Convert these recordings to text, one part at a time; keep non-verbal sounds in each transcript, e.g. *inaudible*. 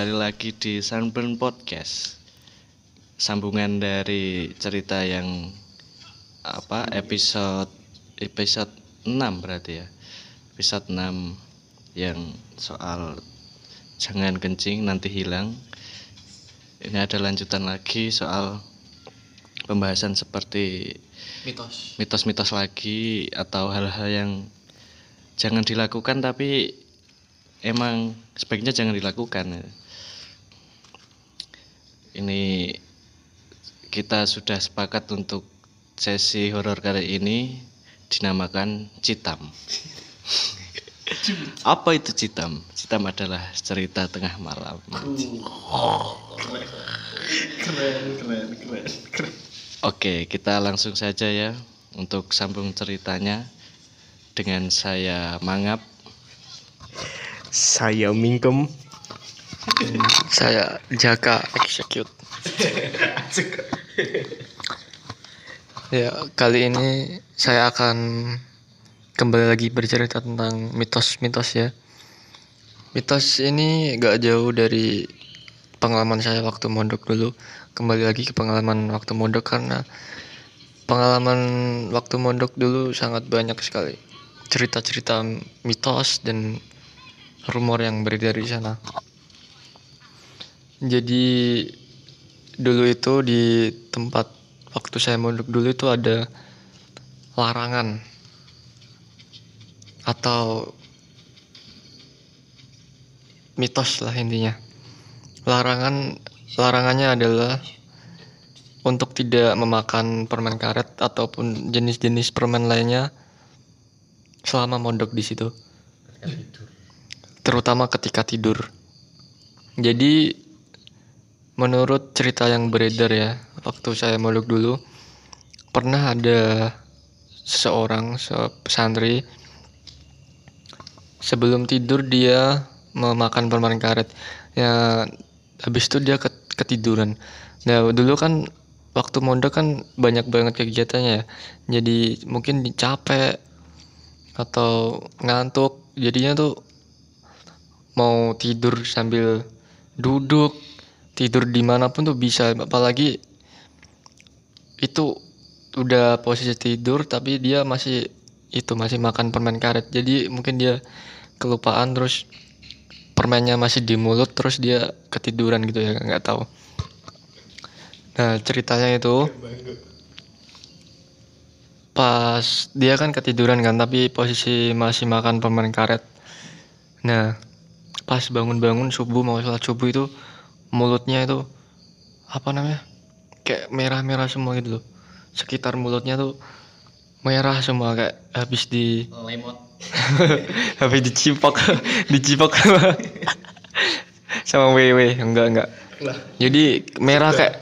kembali lagi di Sunburn Podcast. Sambungan dari cerita yang apa episode episode 6 berarti ya. Episode 6 yang soal jangan kencing nanti hilang. Ini ada lanjutan lagi soal pembahasan seperti mitos mitos-mitos lagi atau hal-hal yang jangan dilakukan tapi emang sebaiknya jangan dilakukan ini kita sudah sepakat untuk sesi horor kali ini dinamakan Citam apa itu Citam? Citam adalah cerita tengah malam Oke, kita langsung saja ya untuk sambung ceritanya dengan saya Mangap. Saya Mingkem. Saya Jaka Execute. *laughs* ya, kali ini saya akan kembali lagi bercerita tentang mitos-mitos ya. Mitos ini gak jauh dari pengalaman saya waktu mondok dulu. Kembali lagi ke pengalaman waktu mondok karena pengalaman waktu mondok dulu sangat banyak sekali cerita-cerita mitos dan rumor yang beredar di sana. Jadi dulu itu di tempat waktu saya mondok dulu itu ada larangan atau mitos lah intinya. Larangan larangannya adalah untuk tidak memakan permen karet ataupun jenis-jenis permen lainnya selama mondok di situ. Terutama ketika tidur. Jadi menurut cerita yang beredar ya, waktu saya mondok dulu pernah ada seseorang pesantri sebelum tidur dia memakan permen karet. Ya habis itu dia ketiduran. Nah, dulu kan waktu mondok kan banyak banget kegiatannya ya. Jadi mungkin capek atau ngantuk jadinya tuh mau tidur sambil duduk tidur di mana pun tuh bisa apalagi itu udah posisi tidur tapi dia masih itu masih makan permen karet. Jadi mungkin dia kelupaan terus permennya masih di mulut terus dia ketiduran gitu ya nggak tahu. Nah ceritanya itu pas dia kan ketiduran kan tapi posisi masih makan permen karet. Nah pas bangun-bangun subuh mau sholat subuh itu mulutnya itu apa namanya kayak merah-merah semua gitu loh. Sekitar mulutnya tuh merah semua kayak habis di lemot. *laughs* habis dicipok *laughs* dicipok sama sama wewe enggak enggak. Jadi merah kayak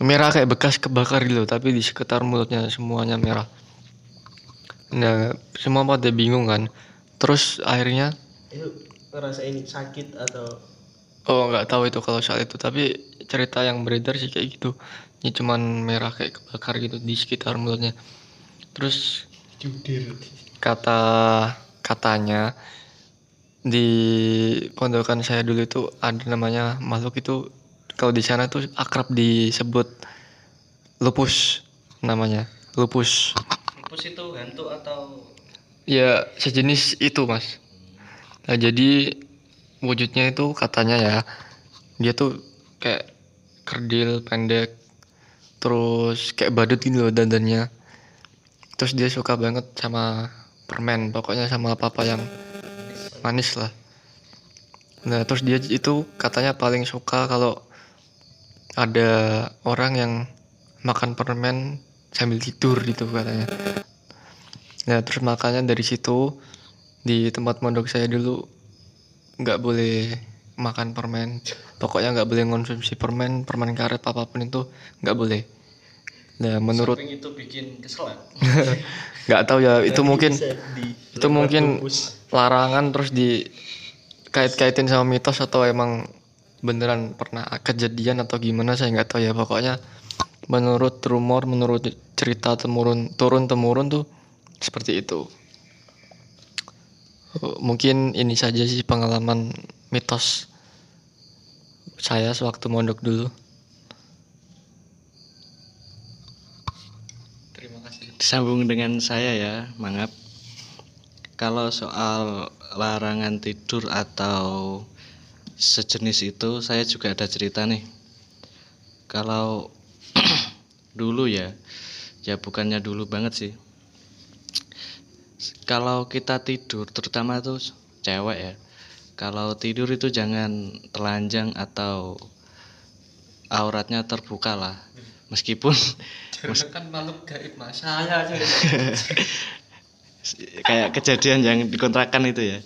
merah kayak bekas kebakar gitu tapi di sekitar mulutnya semuanya merah. Nah semua pada bingung kan. Terus akhirnya itu ngerasa ini sakit atau oh nggak tahu itu kalau saat itu tapi cerita yang beredar sih kayak gitu. Ini cuman merah kayak kebakar gitu di sekitar mulutnya. Terus judir kata katanya di pondokan saya dulu itu ada namanya makhluk itu kalau di sana tuh akrab disebut lupus namanya lupus. Lupus itu hantu atau? Ya sejenis itu mas. Nah jadi wujudnya itu katanya ya dia tuh kayak kerdil pendek terus kayak badut gitu loh dandannya. Terus dia suka banget sama permen pokoknya sama apa apa yang manis lah. Nah terus dia itu katanya paling suka kalau ada orang yang makan permen sambil tidur gitu katanya. Nah terus makanya dari situ di tempat mondok saya dulu nggak boleh makan permen. Pokoknya nggak boleh konsumsi permen permen karet apa pun itu nggak boleh. Nah menurut itu bikin kesel *laughs* nggak tahu ya itu mungkin itu mungkin larangan terus di kait-kaitin sama mitos atau emang beneran pernah kejadian atau gimana saya nggak tahu ya. Pokoknya menurut rumor menurut cerita temurun turun temurun tuh seperti itu mungkin ini saja sih pengalaman mitos saya sewaktu mondok dulu. Terima kasih. Disambung dengan saya ya, Mangap. Kalau soal larangan tidur atau sejenis itu, saya juga ada cerita nih. Kalau *clears throat* dulu ya, ya bukannya dulu banget sih. Kalau kita tidur, terutama tuh cewek ya, kalau tidur itu jangan telanjang atau auratnya terbuka lah. Meskipun *laughs* kan makhluk gaib mas. Saya aja. *laughs* kayak kejadian yang dikontrakan itu ya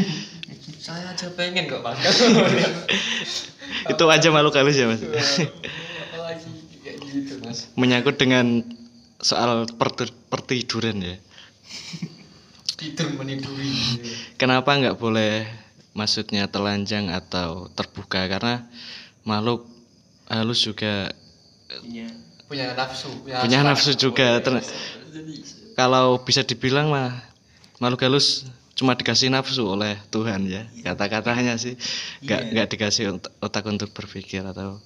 *laughs* saya aja pengen kok mas. itu aja malu halus ya mas kayak gitu mas. menyangkut dengan soal pertiduran ya *laughs* Tidur meniduri. kenapa nggak boleh maksudnya telanjang atau terbuka karena makhluk halus juga Punya Punya nafsu. punya nafsu juga Ter- kalau bisa dibilang mah makhluk halus cuma dikasih nafsu oleh Tuhan ya kata-katanya sih nggak Iya. nggak dikasih ot- otak untuk berpikir atau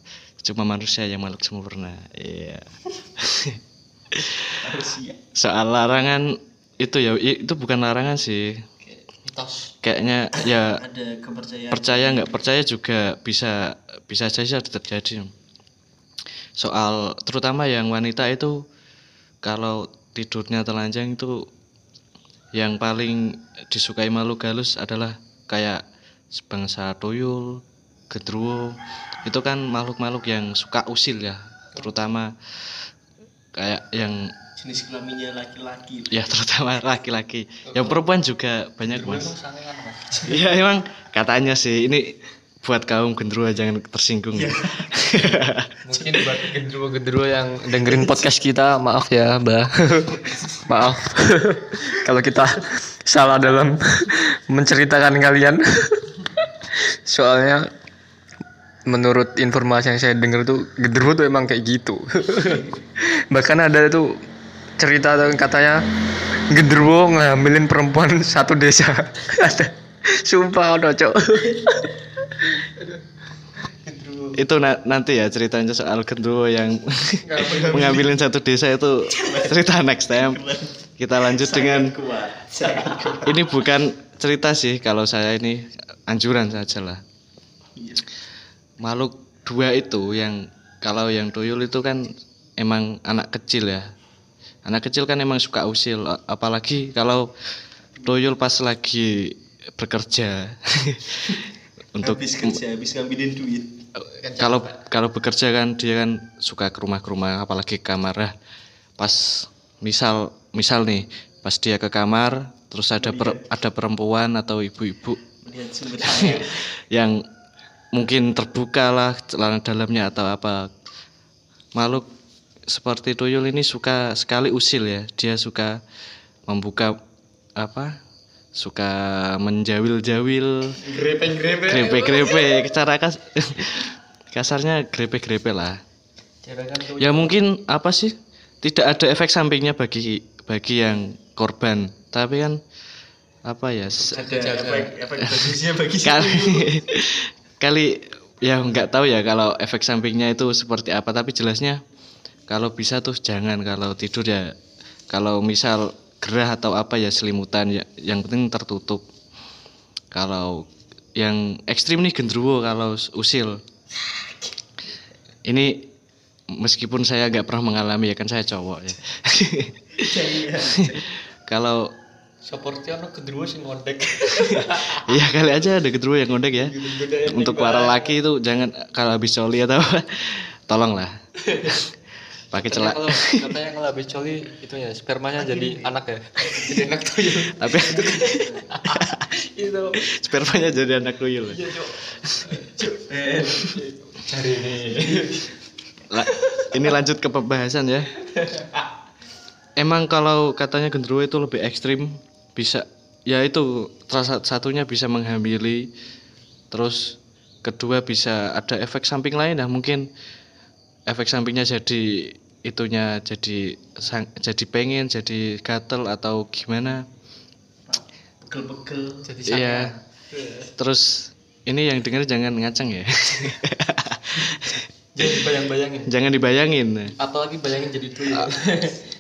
cuma manusia yang makhluk sempurna iya *laughs* ya. soal larangan itu ya itu bukan larangan sih mitos. kayaknya ya *clears throat* Ada kepercayaan. percaya nggak percaya juga bisa bisa saja terjadi soal terutama yang wanita itu kalau tidurnya telanjang itu yang paling disukai makhluk halus adalah kayak sebangsa tuyul, gendruwo itu kan makhluk-makhluk yang suka usil ya terutama kayak yang Jenis kelaminnya laki-laki. ya terutama laki-laki yang perempuan juga banyak mas mas. *laughs* Iya emang katanya sih ini buat kaum gendruwo jangan tersinggung ya. *laughs* Mungkin buat gendruwo-gendruwo yang dengerin podcast kita, maaf ya, Mbak. *laughs* maaf. Kalau kita salah dalam menceritakan kalian. Soalnya menurut informasi yang saya dengar tuh gendruwo tuh emang kayak gitu. Bahkan ada tuh cerita tuh katanya gendruwo ngambilin perempuan *laughs* satu desa. ada. Sumpah ada, Cok. itu na- nanti ya ceritanya soal gendruwo yang *laughs* mengambilin satu desa itu cerita next time. Kita lanjut dengan ini bukan cerita sih kalau saya ini anjuran saja lah. Iya. Makhluk dua itu yang kalau yang tuyul itu kan emang anak kecil ya. Anak kecil kan emang suka usil apalagi kalau tuyul pas lagi bekerja. *laughs* Untuk habis kerja, habis ngambilin duit. kalau kalau bekerja kan dia kan suka ke rumah ke rumah apalagi ke kamar. Nah, pas misal misal nih pas dia ke kamar terus ada per- ada perempuan atau ibu-ibu *laughs* yang mungkin terbuka lah celana dalamnya atau apa. Makhluk seperti tuyul ini suka sekali usil ya. Dia suka membuka apa suka menjawil-jawil. Grepe-grepe. grepe-grepe cara kas *laughs* kasarnya grepe-grepe lah. Ya mungkin apa sih tidak ada efek sampingnya bagi bagi yang korban. Tapi kan apa ya Ada efek efek bagusnya *laughs* bagi kali *laughs* kali ya nggak tahu ya kalau efek sampingnya itu seperti apa. Tapi jelasnya kalau bisa tuh jangan kalau tidur ya kalau misal gerah atau apa ya selimutan ya yang penting tertutup kalau yang ekstrim nih gendruwo kalau usil ini meskipun saya nggak pernah mengalami ya kan saya cowok ya *laughs* kalau Seperti ono gendruwo sing ngondek. *laughs* Iya kali aja ada gendruwo yang ngondek ya. Untuk para laki itu jangan kalau habis coli atau apa, tolonglah. *laughs* Pakai celak. Kalau katanya kalau habis coli itu ya spermanya jadi *laughs* anak ya. jadi anak tuh. Tapi *laughs* Itu. spermanya jadi anak tuyul. Iya, Cok. Eh, Cari ini. La- ini lanjut ke pembahasan ya. Emang kalau katanya gendruwo itu lebih ekstrim, bisa ya itu salah satunya bisa menghamili, terus kedua bisa ada efek samping lain nah mungkin efek sampingnya jadi itunya jadi sang- jadi pengen jadi gatel atau gimana Pegel-pegel. Jadi iya terus ini yang denger jangan ngaceng ya *laughs* Jadi bayang-bayangin. jangan dibayangin Apalagi bayangin jadi tuyul.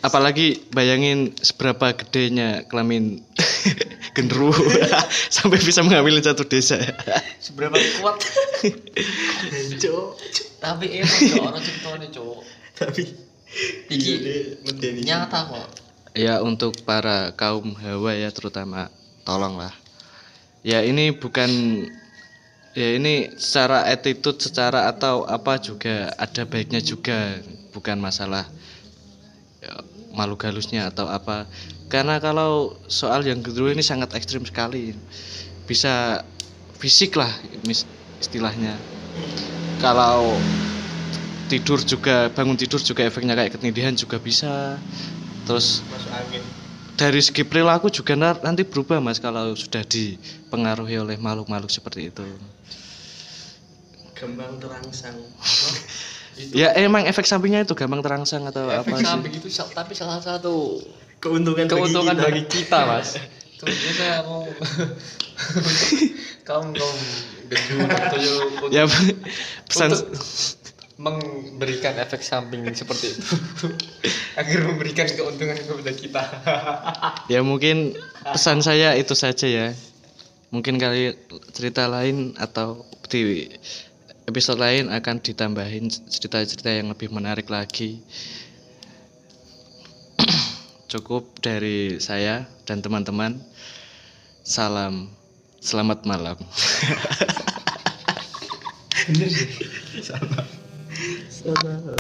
apalagi bayangin seberapa gedenya kelamin *laughs* genderuwo *laughs* sampai bisa mengambil satu desa Seberapa kuat? Tapi emang cok *laughs* orang ceritanya cok. Tapi Iki nyata kok. ya untuk para kaum hawa ya terutama tolonglah. Ya ini bukan ya ini secara attitude secara atau apa juga ada baiknya juga. Bukan masalah ya, malu galusnya atau apa. Karena kalau soal yang kedua ini sangat ekstrim sekali. Bisa fisik lah istilahnya kalau tidur juga bangun tidur juga efeknya kayak ketindihan juga bisa terus Masuk angin. dari segi perilaku juga nanti berubah mas kalau sudah dipengaruhi oleh makhluk-makhluk seperti itu Gembang terangsang. *laughs* ya emang efek sampingnya itu gampang terangsang atau apa Efek sih samping itu sa- tapi salah satu Keuntungan, keuntungan bagi bagi kita, mas. *laughs* Sebenarnya saya mau kaum kaum gendut tuyul untuk, ya pesan untuk memberikan efek samping seperti itu. *laughs* Agar memberikan keuntungan kepada kita. *laughs* ya mungkin pesan saya itu saja ya. Mungkin kali cerita lain atau di episode lain akan ditambahin cerita-cerita yang lebih menarik lagi cukup dari saya dan teman-teman. Salam selamat malam. *laughs* Sama.